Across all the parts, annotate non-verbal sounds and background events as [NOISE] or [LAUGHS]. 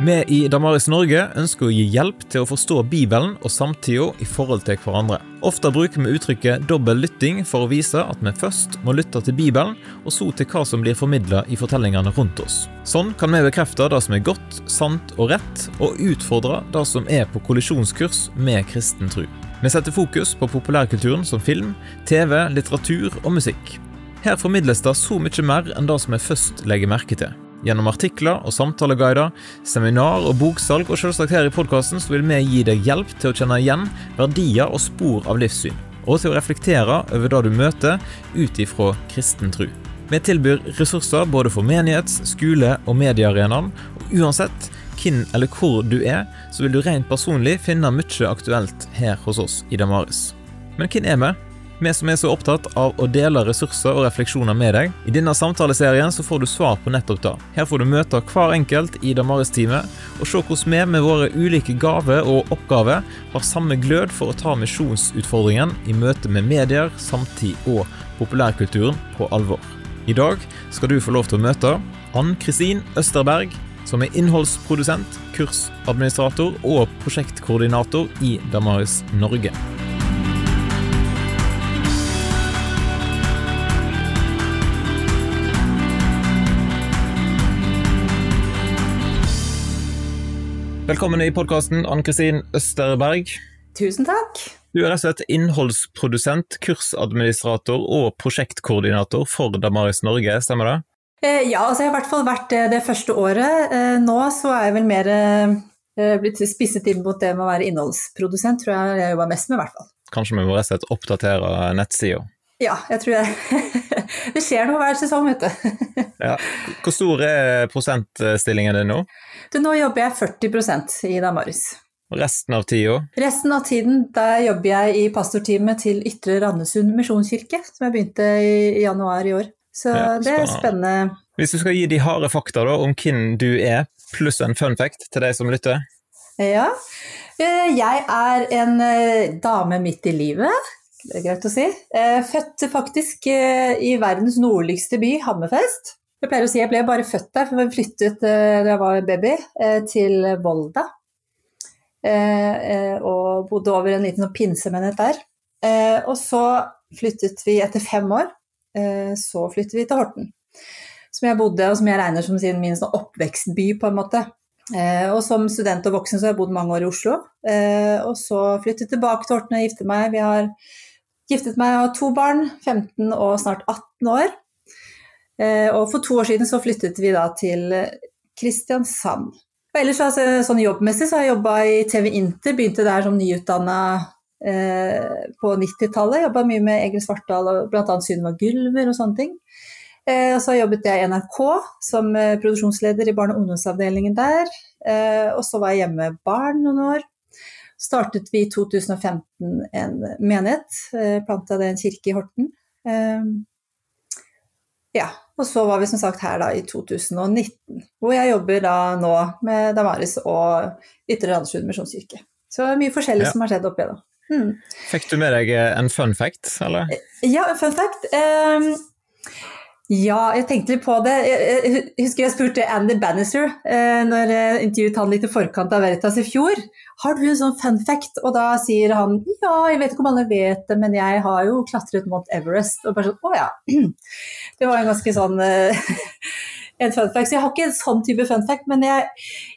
Vi i Damaris Norge ønsker å gi hjelp til å forstå Bibelen og samtida i forhold til hverandre. Ofte bruker vi uttrykket dobbel lytting for å vise at vi først må lytte til Bibelen, og så til hva som blir formidla i fortellingene rundt oss. Sånn kan vi bekrefte det som er godt, sant og rett, og utfordre det som er på kollisjonskurs med kristen tro. Vi setter fokus på populærkulturen som film, TV, litteratur og musikk. Her formidles det så mye mer enn det som vi først legger merke til. Gjennom artikler og samtaleguider, seminar og boksalg, og selvsagt her i podkasten vil vi gi deg hjelp til å kjenne igjen verdier og spor av livssyn, og til å reflektere over det du møter ut ifra kristen tro. Vi tilbyr ressurser både for menighets-, skole- og mediearenaen, og uansett hvem eller hvor du er, så vil du rent personlig finne mye aktuelt her hos oss i Damaris. Men hvem er vi? Vi som er så opptatt av å dele ressurser og refleksjoner med deg. I denne samtaleserien så får du svar på nettopp det. Her får du møte hver enkelt i Damaris-teamet, og se hvordan vi med våre ulike gaver og oppgaver har samme glød for å ta misjonsutfordringen i møte med medier, samtid og populærkulturen på alvor. I dag skal du få lov til å møte Ann Kristin Østerberg, som er innholdsprodusent, kursadministrator og prosjektkoordinator i Damaris Norge. Velkommen i podkasten, Ann-Kristin Østerberg. Tusen takk. Du er rett og slett innholdsprodusent, kursadministrator og prosjektkoordinator for Damaris Norge, stemmer det? Eh, ja, altså jeg har i hvert fall vært det det første året. Eh, nå så er jeg vel mer eh, blitt spisset inn mot det med å være innholdsprodusent, tror jeg jeg jobber mest med, i hvert fall. Kanskje vi må rett og slett oppdatere nettsida? Ja, jeg tror jeg. [LAUGHS] det skjer noe hver sesong, vet du. ja. Hvor stor er prosentstillingen din nå? Du, nå jobber jeg 40% i Damaris. Og resten av tida? Resten av tiden der jobber jeg i pastorteamet til Ytre Randesund misjonskirke, som jeg begynte i januar i år. Så ja, det er spennende. Hvis du skal gi de harde fakta da, om hvem du er, pluss en fun fact til deg som lytter? Ja. Jeg er en dame midt i livet det er greit å si. Eh, født faktisk eh, i verdens nordligste by, Hammerfest. Jeg pleier å si jeg ble bare født der, for vi flyttet eh, da jeg var baby til Volda. Og bodde over en liten sånn pinsemenighet der. Og så flyttet vi etter fem år, så flyttet vi til Horten. Som jeg bodde, og som jeg regner som min sånn oppvekstby, på en måte. og som student og voksen så har jeg bodd mange år i Oslo. og så flyttet tilbake til Horten og giftet meg. Vi har Giftet meg og to barn, 15 og snart 18 år. Eh, og for to år siden så flyttet vi da til Kristiansand. Og ellers altså, sånn jobbmessig så har jeg jobba i TV Inter, begynte der som nyutdanna eh, på 90-tallet. Jobba mye med Egil Svartdal og bl.a. Sunniva Gylver og sånne ting. Eh, og så jobbet jeg i NRK som eh, produksjonsleder i barne- og ungdomsavdelingen der. Eh, og så var jeg hjemme med barn noen år startet vi i 2015 en menighet. Eh, Planta det en kirke i Horten. Ehm, ja, og så var vi som sagt her da i 2019, hvor jeg jobber da nå med Damaris og Ytre Randesund misjonskirke. Så mye forskjellig ja. som har skjedd oppi det. Mm. Fikk du med deg en fun fact, eller? Ja, en fun fact. Um, ja, jeg tenkte litt på det. Jeg husker jeg spurte Andy Bannister eh, når jeg intervjuet han litt i forkant av Veritas i fjor. Har du en sånn fun fact? Og da sier han ja, jeg vet ikke om alle vet det, men jeg har jo klatret mot Everest. Og bare sånn å ja. [CLEARS THROAT] Det var en ganske sånn eh, [LAUGHS] en fun fact. Så jeg har ikke en sånn type fun fact, men jeg,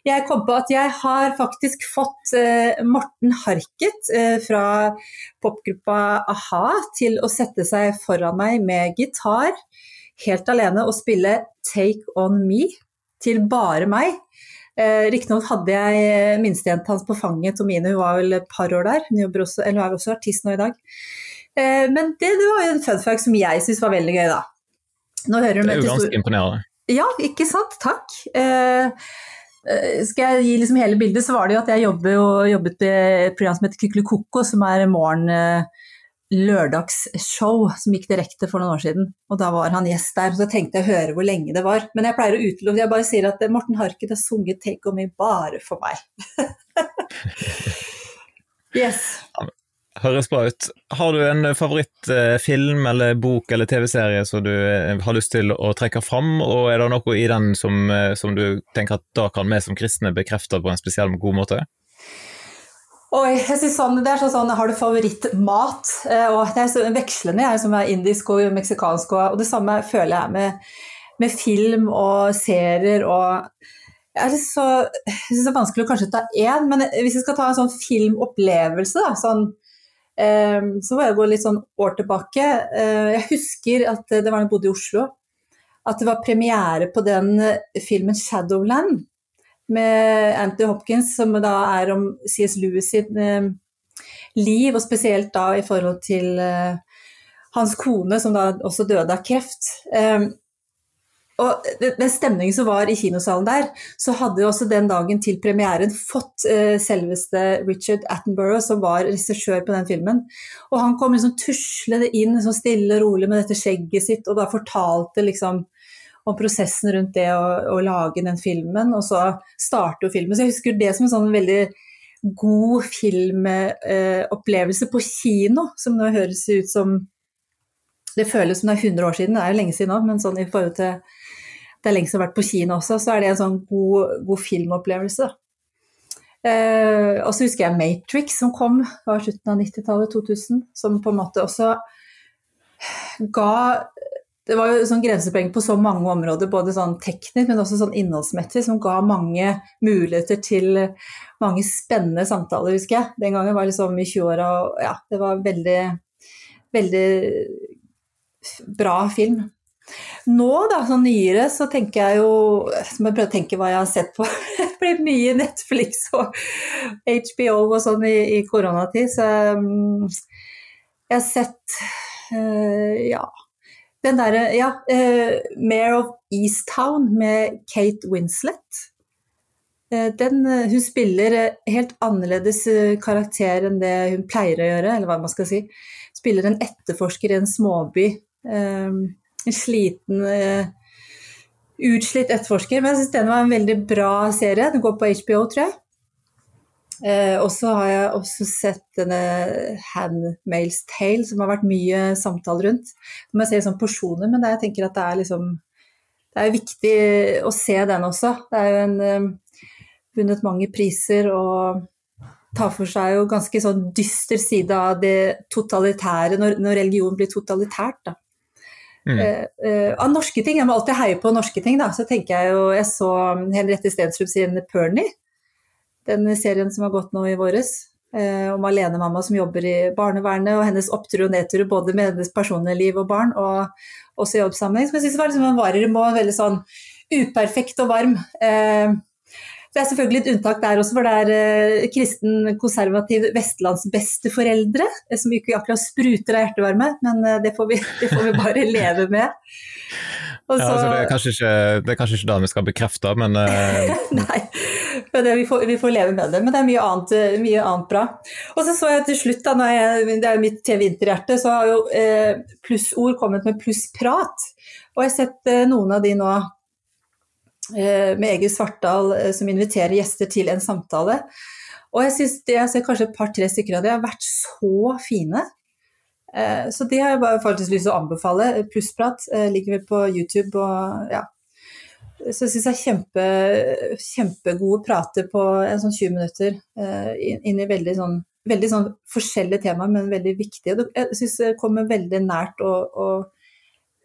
jeg kom på at jeg har faktisk fått eh, Morten Harket uh, fra popgruppa a-ha til å sette seg foran meg med gitar helt alene og spille 'Take On Me' til bare meg. Eh, Riktignok hadde jeg minstejenta hans på fanget, Tomine, hun var vel et par år der. Hun også, eller er også artist nå i dag. Eh, men det, det var jo en fun fact som jeg syns var veldig gøy, da. det er jo ganske imponerende. Ja, ikke sant. Takk. Eh, eh, skal jeg gi liksom hele bildet, så var det jo at jeg jobbet, jobbet med et program som heter Kykelikoko, som er morgen eh, lørdagsshow som gikk direkte for noen år siden. Og da var han gjest der, så tenkte jeg å høre hvor lenge det var. Men jeg pleier å utelukke, jeg bare sier at Morten Harket har sunget 'Take On Me' bare for meg. [LAUGHS] yes. Høres bra ut. Har du en favorittfilm eller bok eller TV-serie som du eh, har lyst til å trekke fram, og er det noe i den som, eh, som du tenker at da kan vi som kristne bekrefte på en spesiell god måte? Oi, jeg synes sånn, det er sånn, sånn Har du favorittmat? Eh, og det er så vekslende, jeg som er indisk og meksikansk. Og det samme føler jeg med, med film og serier og jeg så, jeg synes det er vanskelig å kanskje ta én, men hvis jeg skal ta en sånn filmopplevelse, da, sånn Ehm, så må jeg gå litt sånn år tilbake. Eh, jeg husker at det var da jeg bodde i Oslo, at det var premiere på den eh, filmen 'Shadowland' med Anthony Hopkins, som da er om CS Lewis sitt eh, liv, og spesielt da i forhold til hans kone, som da også døde av kreft. Ehm, og den stemningen som var i kinosalen der, så hadde jo også den dagen til premieren fått eh, selveste Richard Attenborough, som var regissør på den filmen. Og han kom liksom tuslende inn så stille og rolig med dette skjegget sitt, og da fortalte liksom om prosessen rundt det å, å lage den filmen, og så starte jo filmen. Så jeg husker det som en sånn veldig god filmopplevelse eh, på kino, som nå høres ut som Det føles som det er 100 år siden, det er jo lenge siden nå, men sånn i forhold til det er lenge siden jeg har vært på kino også, så er det en sånn god, god filmopplevelse. Eh, og så husker jeg Matrix som kom, var slutten av 90-tallet, 2000, som på en måte også ga Det var jo sånn grensepreng på så mange områder, både sånn teknisk, men også sånn innholdsmessig, som ga mange muligheter til mange spennende samtaler, husker jeg. Den gangen var jeg liksom i 20-åra, og ja, det var veldig, veldig bra film. Nå, da, sånn nyere, så tenker jeg jo Så må jeg prøve å tenke hva jeg har sett på. [LAUGHS] Det blir mye Netflix og HBO og sånn i, i koronatid, så um, jeg har sett uh, Ja. Den derre Ja, uh, Mare of Easttown med Kate Winslet. Uh, den, hun spiller helt annerledes karakter enn det hun pleier å gjøre, eller hva man skal si. Spiller en etterforsker i en småby. Um, en sliten, utslitt etterforsker. Men jeg syns den var en veldig bra serie. Den går på HBO, tror jeg. Uh, og så har jeg også sett denne Handmail's Tale, som har vært mye samtale rundt. Må jeg se sånn porsjoner, men jeg tenker at det er liksom Det er viktig å se den også. Det er jo en eh, vunnet mange priser og tar for seg jo ganske sånn dyster side av det totalitære, når, når religion blir totalitært. da. Mm. Uh, uh, av norske ting, jeg må alltid heie på norske ting, da. Så tenker jeg jo Jeg så Henriette Stensrup sin 'Pernie', den serien som har gått nå i våres. Eh, om alenemamma som jobber i barnevernet, og hennes opptur og nedtur både med hennes personlige liv og barn, og også i jobbsammenheng. Som jeg syns var liksom en varm og veldig sånn uperfekt og varm. Eh, det er selvfølgelig et unntak der også, for det er eh, kristen, konservativ vestlandsbesteforeldre eh, som ikke akkurat spruter av hjertevarme, men eh, det får vi, [LAUGHS] det får vi bare leve med. Så, ja, altså det, er ikke, det er kanskje ikke det vi skal bekrefte, men eh, [LAUGHS] Nei, det, vi, får, vi, får, leve med det. Men det er mye annet, mye annet bra. Og så så jeg til slutt, da, jeg, det er mitt TV-interhjerte, så har jo eh, plussord kommet med plussprat. Og jeg har sett eh, noen av de nå Eh, med Egil Svartdal eh, som inviterer gjester til en samtale. Og jeg syns jeg ser kanskje et par-tre stykker av de har vært så fine. Eh, så det har jeg bare faktisk lyst til å anbefale. Plussprat ligger vel på YouTube og ja. Så jeg syns jeg kjempe, kjempegode prater på en sånn 20 minutter inn i veldig sånn, veldig sånn forskjellige temaer, men veldig viktige. Jeg syns det kommer veldig nært og, og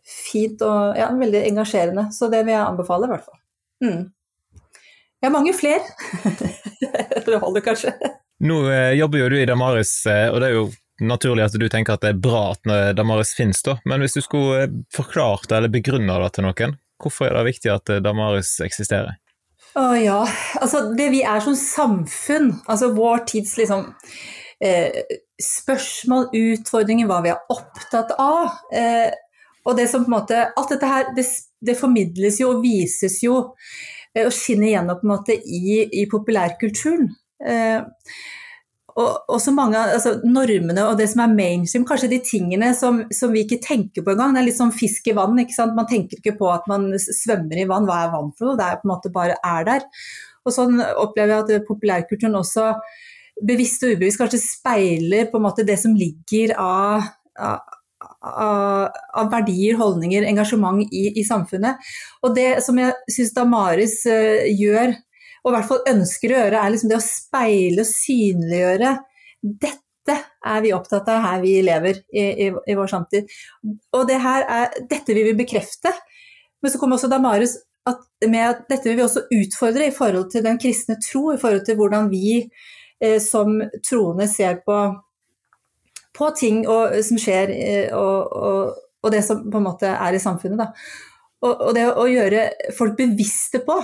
fint og ja, veldig engasjerende. Så det vil jeg anbefale, i hvert fall. Mm. Ja, mange flere. [LAUGHS] det holder kanskje. Nå eh, jobber jo du i Damaris, eh, og det er jo naturlig at du tenker at det er bra at Damaris finnes, da. Men hvis du skulle eh, forklart eller begrunne det til noen, hvorfor er det viktig at eh, Damaris eksisterer? Å ja, altså det vi er som samfunn, altså vår tids liksom eh, spørsmål, utfordringer, hva vi er opptatt av. Eh, og det som på en måte Alt dette her, det, det formidles jo og vises jo eh, og skinner gjennom på en måte i, i populærkulturen. Eh, og også mange altså normene og det som er mainstream, kanskje de tingene som, som vi ikke tenker på engang. Det er litt som fisk i vann. ikke sant? Man tenker ikke på at man svømmer i vann. Hva er vann for noe? Det er på en måte bare er der. Og sånn opplever jeg at populærkulturen også bevisst og ubevisst kanskje speiler på en måte det som ligger av, av, av verdier, holdninger, engasjement i, i, samfunnet. Og det som jeg syns Damaris uh, gjør, og i hvert fall ønsker å gjøre, er liksom det å speile og synliggjøre dette er vi opptatt av her vi lever i, i, i vår samtid. Og det er, dette vil vi bekrefte. Men så kommer også Damaris at med at dette vil vi også utfordre i forhold til den kristne tro, i forhold til hvordan vi eh, som troende ser på, på ting og, som skjer, eh, og, og, og, det som på en måte er i samfunnet. Og, og, det å gjøre folk bevisste på,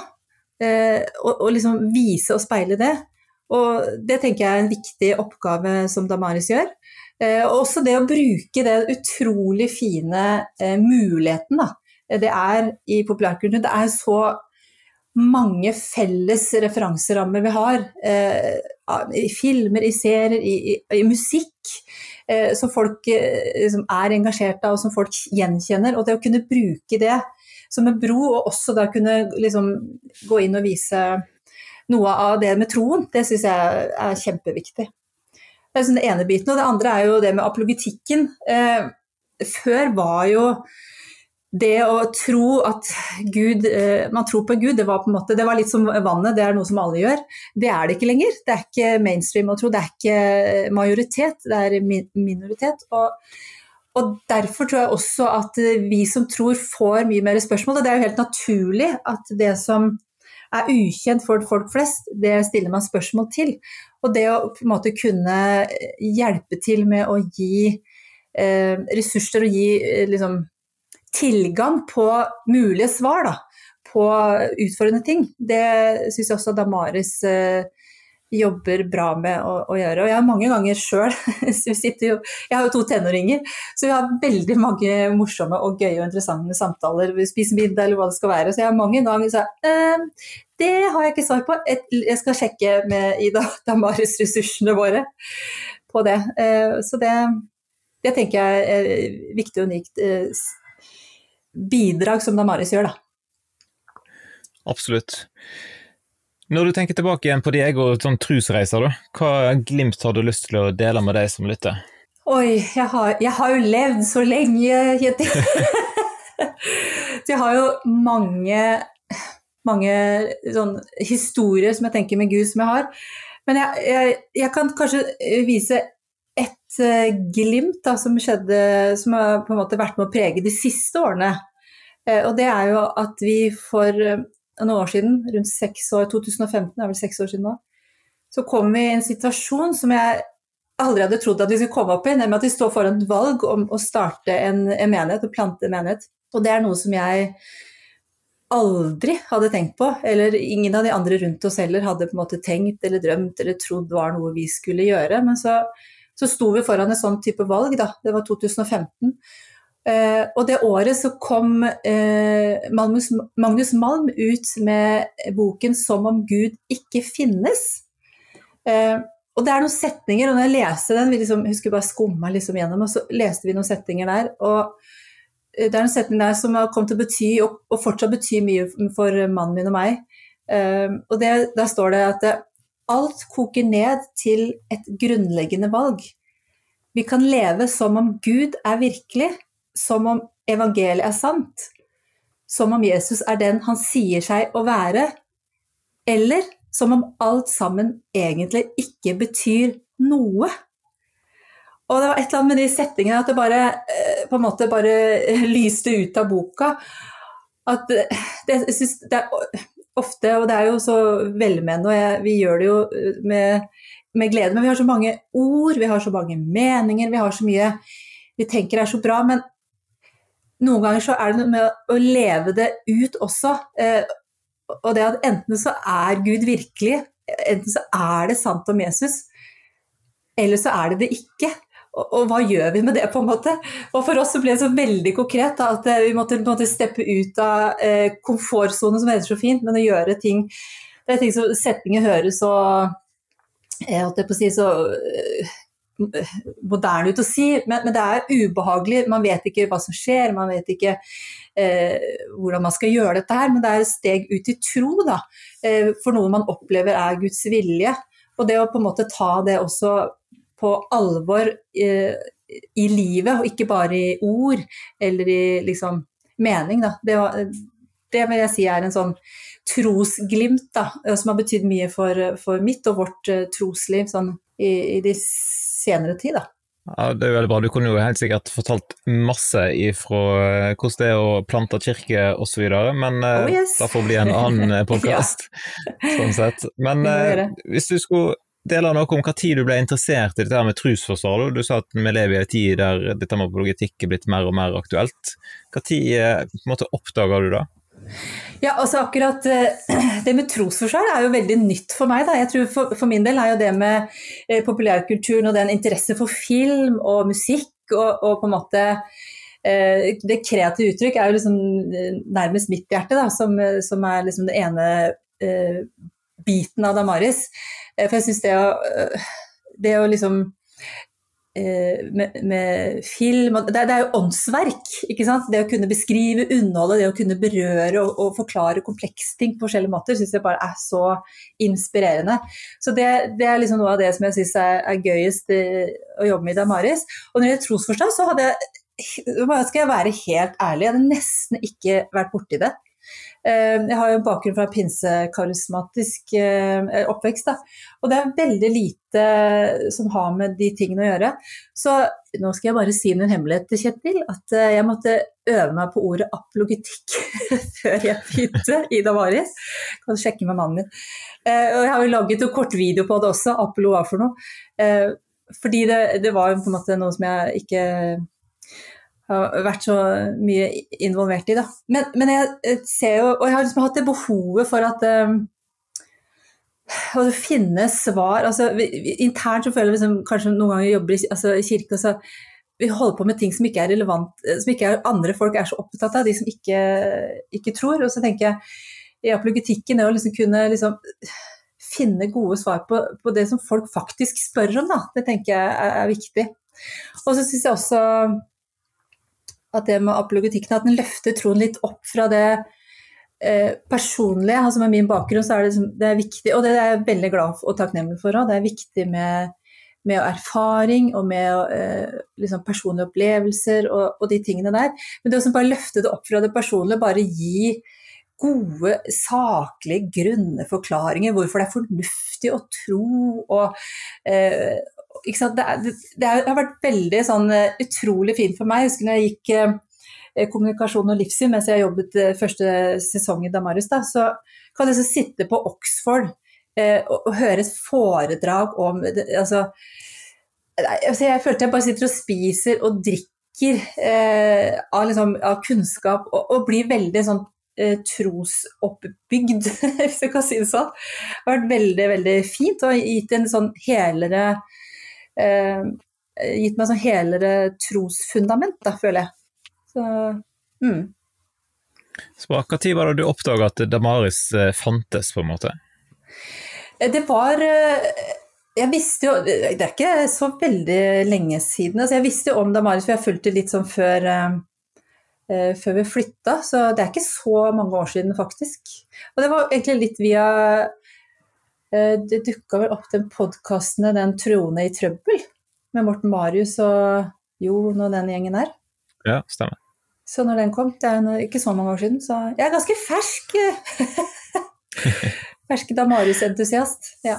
eh, og, liksom vise og speile det, og det tenker jeg er en viktig oppgave som Damaris gjør. Eh, og også det å bruke den utrolig fine eh, muligheten da, det er i populærkulturen. Det er så mange felles referanserammer vi har. I filmer, i serier, i, i, i musikk. Som folk eh, som er engasjert av, og som folk gjenkjenner. Og det å kunne bruke det som en bro, og også da kunne liksom, gå inn og vise noe av det med troen, det syns jeg er kjempeviktig. Det er liksom den ene biten. Og det andre er jo det med apologitikken. Eh, før var jo det å tro at Gud, eh, man tror på Gud, det var, på måte, det var litt som vannet, det er noe som alle gjør. Det er det ikke lenger. Det er ikke mainstream å tro, det er ikke majoritet, det er minoritet. Og, og Derfor tror jeg også at vi som tror får mye mer spørsmål. Og det er jo helt naturlig at det som er ukjent for folk flest, det stiller man spørsmål til. Og det å på en måte kunne hjelpe til med å gi eh, ressurser og gi eh, liksom, tilgang på mulige svar da, på utfordrende ting. Det syns jeg også Damaris eh, jobber bra med å, å, gjøre. Og jeg har mange ganger sjøl [LAUGHS] Jeg har jo to tenåringer, så vi har veldig mange morsomme og gøye og interessante samtaler. Vi spiser middag eller hva det skal være. Så jeg har mange ganger sagt eh, det har jeg ikke svar på. Jeg skal sjekke med Ida [LAUGHS] Damaris-ressursene våre på det. Eh, så det, det tenker jeg er viktig og unikt eh, bidrag som Damaris gjør, da. Absolutt. Når du tenker tilbake igjen på deg og sånn trusreiser, da, hva glimt har du lyst til å dele med deg som lytter? Oi, jeg har, jeg har jo levd så lenge, Kjetil. [LAUGHS] jeg har jo mange, mange sånn historier som jeg tenker med Gud som jeg har. Men jeg, jeg, jeg kan kanskje vise et uh, glimt da, som skjedde, som har på en måte vært med å prege de siste årene. Uh, og det er jo at vi for uh, noen år siden, rundt seks år, 2015 det er vel seks år siden nå, så kom vi i en situasjon som jeg aldri hadde trodd at vi skulle komme opp i, nemlig at vi står foran et valg om å starte en, en menighet og plante en menighet. Og det er noe som jeg aldri hadde tenkt på, eller ingen av de andre rundt oss heller hadde på en måte tenkt eller drømt eller trodd var noe vi skulle gjøre. Men så så sto vi foran en sånn type valg, da. Det var 2015. Eh, og det året så kom eh, Magnus, Malm ut med boken 'Som om Gud ikke finnes'. Eh, og det er noen setninger, og når jeg leste den, vi liksom, husker bare skumma liksom gjennom, og så leste vi noen setninger der. og det er noen setninger der som har kommet til å bety, og, og fortsatt betyr mye for mannen min og meg. Og det, Der står det at alt koker ned til et grunnleggende valg. Vi kan leve som om Gud er virkelig, som om evangeliet er sant, som om Jesus er den han sier seg å være, eller som om alt sammen egentlig ikke betyr noe. Og det var et eller annet med de settingene at det bare eh, på en måte bare lyste ut av boka. At det, det, er ofte, og det er jo så velmenende, og jeg, vi gjør det jo eh, med, med, glede, men vi har så mange ord, vi har så mange meninger, vi har så mye vi tenker er så bra. Men noen ganger så er det noe med å leve det ut også. Eh, og det at enten så er Gud virkelig, enten så er det sant om Jesus, eller så er det det ikke og, og, hva gjør vi med det, på en måte? Og for oss så ble det så veldig konkret da, at eh, vi måtte på en måte steppe ut av eh, komfortsonen, som heter så fint, men å gjøre ting Det er ting som setninger høres så jeg holdt på å si så moderne ut å si, men, men, det er ubehagelig. Man vet ikke hva som skjer, man vet ikke eh, hvordan man skal gjøre dette her, men det er et steg ut i tro, da. Eh, for noe man opplever er Guds vilje. Og det å på en måte ta det også på alvor eh, i livet, og ikke bare i ord eller i liksom mening, da. Det, det vil jeg si er en sånn trosglimt da, som har betydd mye for, for, mitt og vårt uh, trosliv sånn, i, i, de senere tid. Da. Ja, Det er veldig bra. Du kunne jo helt sikkert fortalt masse ifra eh, hvordan det er å plante kirke osv., men uh, oh, yes. det får bli en annen [LAUGHS] podkast. ja. sånn sett. Men eh, hvis du skulle dele noe om hva tid du ble interessert i dette med trosforsvar. Du sa at vi lever i en tid der dette med apologetikk er blitt mer og mer aktuelt. Hva eh, oppdaga du det? Ja, altså akkurat eh, [CLEARS THROAT] Det med trosforsvar er jo veldig nytt for meg. Da. Jeg tror for, for, min del er jo det med eh, populærkulturen og den interesse for film og musikk og, og på en måte eh, Det kreative uttrykk er jo liksom nærmest mitt hjerte, da, som, som er liksom det ene biten av Damaris. For jeg syns det å Det å liksom med, med, film det, det, er jo åndsverk. ikke sant? Det å kunne beskrive, underholde, det å kunne berøre og, og forklare komplekse ting på forskjellige måter, syns jeg bare er så inspirerende. Så det, det, er liksom noe av det som jeg syns er, er, gøyest eh, å jobbe med i Damaris. Og når det gjelder trosforstand, så hadde jeg skal jeg være helt ærlig, jeg hadde nesten ikke vært borti det. Eh, jeg har jo bakgrunn fra pinsekarismatisk eh, oppvekst, da. og det er veldig lite som har med de tingene å gjøre. Så nå skal jeg bare si min hemmelighet, til Kjetil, at eh, jeg måtte øve meg på ordet apologetikk [LAUGHS] før jeg begynte i Davaris. Kan sjekke med mannen min. Og jeg har jo laget en kort video på det også, Apolo hva for noe. Fordi det, det var på en måte noe som jeg ikke har vært så mye involvert i. Da. Men, men jeg ser jo, og jeg har liksom hatt det behovet for at um, å finne svar altså, vi, Internt så føler vi liksom, kanskje noen ganger jobber i, altså, kirke og så vi holder på med ting som ikke er relevant, som ikke er, andre folk er så opptatt av, de som ikke, ikke tror. Og så tenker jeg i apologetikken det å liksom kunne liksom, finne gode svar på, på, det som folk faktisk spør om, da. Det tenker jeg er, er viktig. Og så syns jeg også at det med apologetikken at den løfter troen litt opp fra det eh, personlige. altså Med min bakgrunn så er det, liksom, det er viktig, og det er jeg veldig glad og takknemlig for òg. Det er viktig med, med, erfaring og med eh, liksom personlige opplevelser og, og, de tingene der. Men det å bare løfte det opp fra det personlige, bare gi gode, saklige, grunne forklaringer hvorfor det er fornuftig å tro og, eh, det, det, det, har vært veldig sånn, eh, utrolig fint for meg. Jeg husker når jeg gikk eh, kommunikasjon og livssyn mens jeg jobbet eh, første sesong i Damaris, da, så kan jeg sitte på Oxford eh, og, og, høre et foredrag om altså, altså, Jeg følte jeg bare sitter og spiser og drikker eh, av, liksom, av, kunnskap og, og blir veldig sånn eh, trosoppbygd, [LAUGHS] hvis jeg kan si det sånn. Det har vært veldig, veldig fint og gitt en sånn helere eh, gitt meg sånn helere trosfundament, da, føler jeg. Så, mm. Så Når var det du oppdaga at Damaris eh, fantes, på en måte? Eh, det var eh, Jeg visste jo Det er ikke så veldig lenge siden. Altså jeg visste jo om Damaris, for jeg fulgte litt sånn før, før vi flytta, så det er ikke så mange år siden, faktisk. Og det var egentlig litt via det dukka vel opp den podkasten 'Den troende i trøbbel' med Morten Marius og Jon og den gjengen der. Ja, stemmer. Så når den kom, det er ikke så mange år siden, så jeg er ganske fersk. [LAUGHS] fersk Damarius-entusiast. Ja.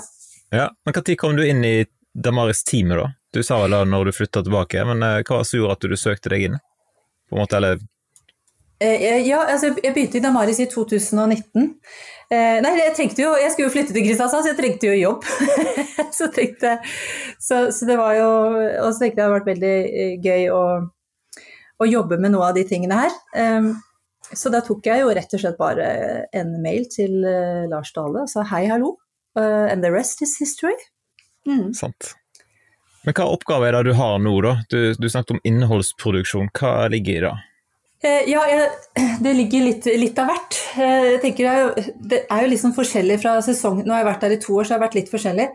ja. Men når kom du inn i Damaris-teamet, da? Du sa vel da når du flytta tilbake, men eh, hva var det som gjorde at du søkte deg inn? På en måte, eller Eh, ja, altså jeg begynte i Damaris i 2019. Eh, nei, jeg trengte jo Jeg skulle jo flytte til Kristiansand, så jeg trengte jo jobb. [LAUGHS] så, tenkte, så, så, det var jo Og så tenkte jeg det hadde vært veldig eh, gøy å, å, jobbe med noe av de tingene her. Så da tok jeg jo rett og slett bare en mail til Lars Dale og sa hei, hallo. And the rest is history. Mm. Sant. Men hva oppgave er det du har nå, da? Du, du snakket om innholdsproduksjon. Hva ligger i det? Eh, ja, jeg, [CLEARS THROAT] det ligger litt, litt, av hvert. Eh, jeg tenker det er, jo, det er jo liksom forskjellig fra sesong Nå har jeg vært der i to år, så det har vært litt forskjellig.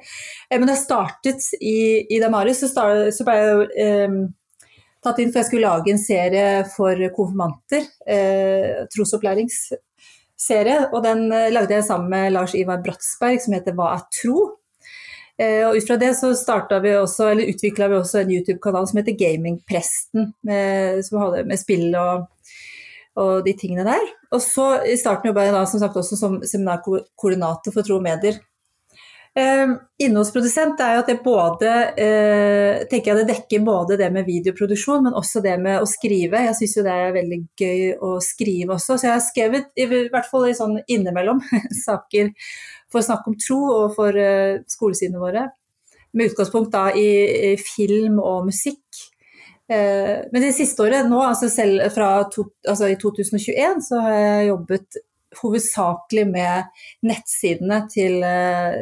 Eh, men jeg startet i, i Damaris, så, start, så ble jeg jo eh, tatt inn for jeg skulle lage en serie for konfirmanter. Eh, trosopplæringsserie. Og den lagde jeg sammen med Lars Ivar Bratsberg, som heter Hva er tro? Og ut fra det så vi også, eller utvikla vi også en YouTube-kanal som heter Gamingpresten, med, som hadde med spill og, og, de tingene der. Og så i starten jobba jeg da som sagt også som seminarkoordinator for tro og medier. Eh, innholdsprodusent er jo at det både eh, tenker jeg det dekker både det med videoproduksjon, men også det med å skrive. Jeg syns jo det er veldig gøy å skrive også, så jeg har skrevet i hvert fall i sånn innimellom [LAUGHS] saker for å snakke om tro og for eh, skolesidene våre. Med utgangspunkt da i, i film og musikk. Uh, men det siste året, nå, altså selv fra to, altså i 2021, så har jeg jobbet hovedsakelig med nettsidene til eh,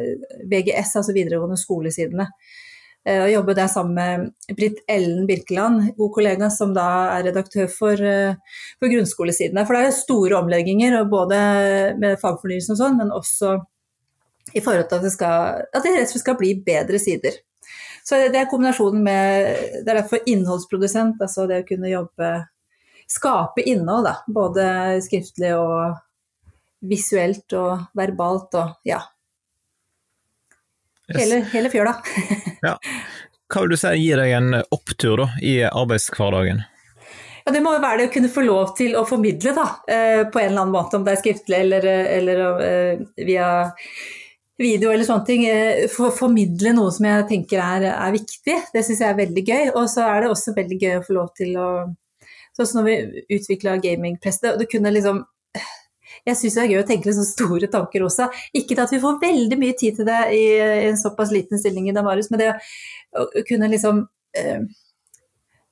VGS, altså videregående skolesidene. Og jobber der sammen med Britt Ellen Birkeland, god kollega som da er redaktør for, for grunnskolesidene. For det er store omlegginger, både med fagfornyelsen og sånn, men også i forhold til at det, skal, at det rett og slett skal bli bedre sider. Så det er kombinasjonen med Det er derfor innholdsprodusent, altså det å kunne jobbe Skape innhold, da. Både skriftlig og visuelt og verbalt og ja. Hele, hele fjøla. [LAUGHS] ja. Hva vil du si gir deg en opptur da, i arbeidshverdagen? Ja, Det må jo være det å kunne få lov til å formidle da, eh, på en eller annen måte, om det er skriftlig eller, eller uh, via video eller sånne ting, eh, for, formidle noe som jeg tenker er, er viktig. Det syns jeg er veldig gøy. Og så er det også veldig gøy å få lov til å Sånn som når vi utvikla gamingpress, det, kunne liksom jeg syns det er gøy å tenke sånn store tanker også. Ikke at vi får veldig mye tid til det i, en såpass liten stilling i Damaris, men det å, kunne liksom eh,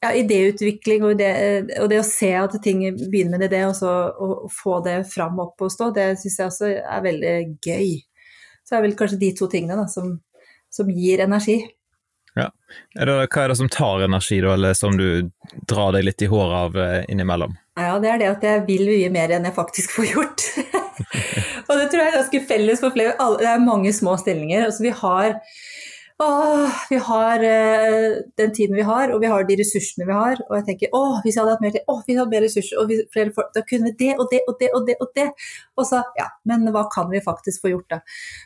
ja, idéutvikling og og det, å se at ting begynner med det, og så å få det fram opp og stå, det syns jeg også er veldig gøy. Så er vel kanskje de to tingene da, som, som gir energi. Ja. Er det, hva er det som tar energi, da, eller som du drar deg litt i håret av eh, innimellom? Ja, det er det at jeg vil mye mer enn jeg faktisk [LAUGHS] får gjort. [LAUGHS] og det tror jeg er ganske felles for flere. Det er mange små stillinger. Altså, vi har Åh, vi har eh, den tiden vi har, og vi har de ressursene vi har. Og jeg tenker åh, hvis jeg hadde hatt mer tid, åh, hvis jeg hadde mer ressurser, og flere folk, da kunne vi det og det og det og det og det. Og så, ja, men hva kan vi faktisk få gjort, da?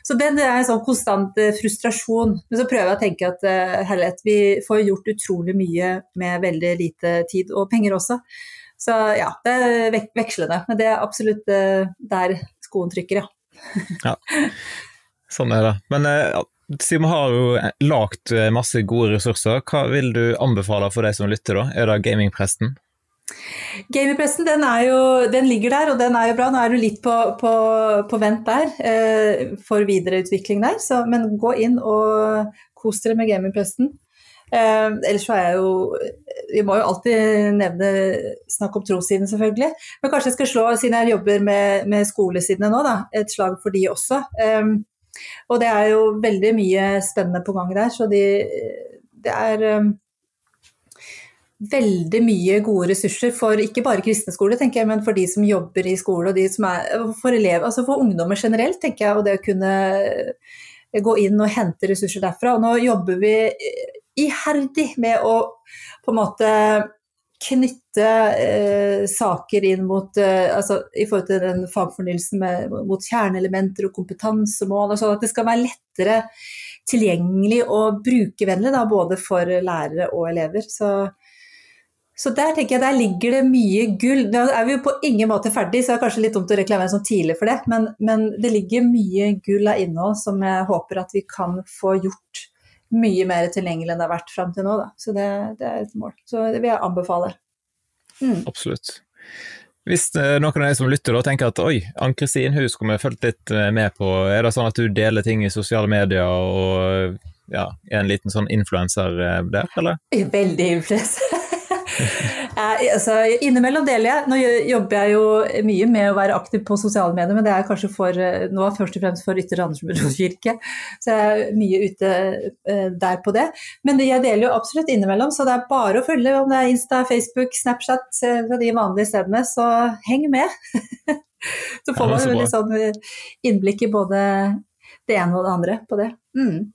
Så det, er en sånn konstant eh, frustrasjon. Men så prøver jeg å tenke at eh, herlighet, vi får gjort utrolig mye med veldig lite tid, og penger også. Så ja, det er vek vekslende. Men det er absolutt der skoen trykker, ja. ja. Sånn er det. Men siden vi har jo lagt eh, masse gode ressurser, hva vil du anbefale for de som lytter, da? Er det gamingpresten? Gamingpresten den, den ligger der, og den er jo bra. Nå er du litt på, på, på vent der eh, for videreutvikling der, så, men gå inn og kos dere med gamingpresten. Eh, ellers så er jeg jo Vi må jo alltid nevne snakk om trossiden, selvfølgelig. Men kanskje jeg skal slå, siden jeg jobber med, med skolesidene nå, da, et slag for de også. Eh, og det er jo veldig mye spennende på gang der, så de, det er um, veldig mye gode ressurser for ikke bare kristne skoler, tenker jeg, men for de som jobber i skole, og de som er, for elever, altså for ungdommer generelt, tenker jeg, og det å kunne gå inn og hente ressurser derfra. Og nå jobber vi iherdig med å på en måte knytte eh, saker inn mot eh, altså, I forhold til den fagfornyelsen med, mot kjerneelementer og kompetansemål, og sånn at det skal være lettere tilgjengelig og brukervennlig da, både for lærere og elever. Så, så, der tenker jeg der ligger det mye gull. Nå er vi jo på ingen måte ferdig, så det er kanskje litt dumt å reklamere sånn tidlig for det, men, men det ligger mye gull av innhold som jeg håper at vi kan få gjort mye mer tilgjengelig enn det har vært fram til nå. Da. Så det, det, er et mål. Så det vil jeg anbefale. Mm. Absolutt. Hvis noen av de som lytter da tenker at oi, Ann-Kristin hun skulle vi fulgt litt eh, med på, er det sånn at du deler ting i sosiale medier og ja, er en liten sånn influenser eh, der, eller? Veldig influenser. [LAUGHS] altså, innimellom deler jeg. Nå jobber jeg jo mye med å være aktiv på sosiale medier, men det er kanskje for, eh, nå først og fremst for Ytre Andersen kirke. Så jeg er mye ute uh, der på det. Men jeg deler jo absolutt innimellom, så det er bare å følge om det er Insta, Facebook, Snapchat, fra de vanlige stedene. Så heng med. [LAUGHS] så får man jo litt sånn innblikk i både det ene og det andre på det. Mm.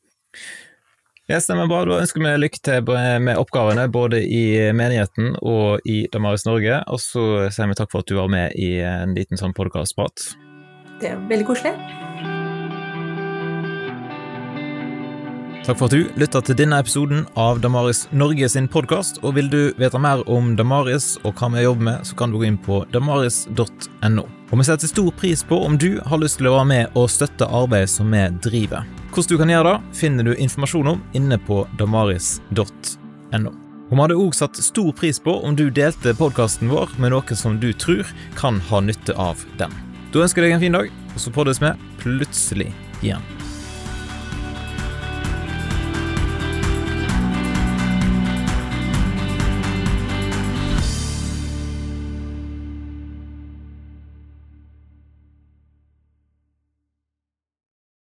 Ja, stemmer bra. Da ønsker vi lykke til med oppgavene både i menigheten og i Damaris Norge. Og så sier vi takk for at du var med i en liten sånn podkastprat. Det er veldig koselig. Takk for at du lytta til denne episoden av Damaris Norge sin podkast. Og vil du vite mer om Damaris og hva vi jobber med, så kan du gå inn på damaris.no. Og vi setter stor pris på om du har lyst til å være med og støtte arbeidet som vi driver. Hvordan du kan gjøre det, finner du informasjon om inne på damaris.no. Vi hadde òg satt stor pris på om du delte podkasten vår med noen som du tror kan ha nytte av den. Da ønsker jeg deg en fin dag, og så poddes vi plutselig igjen.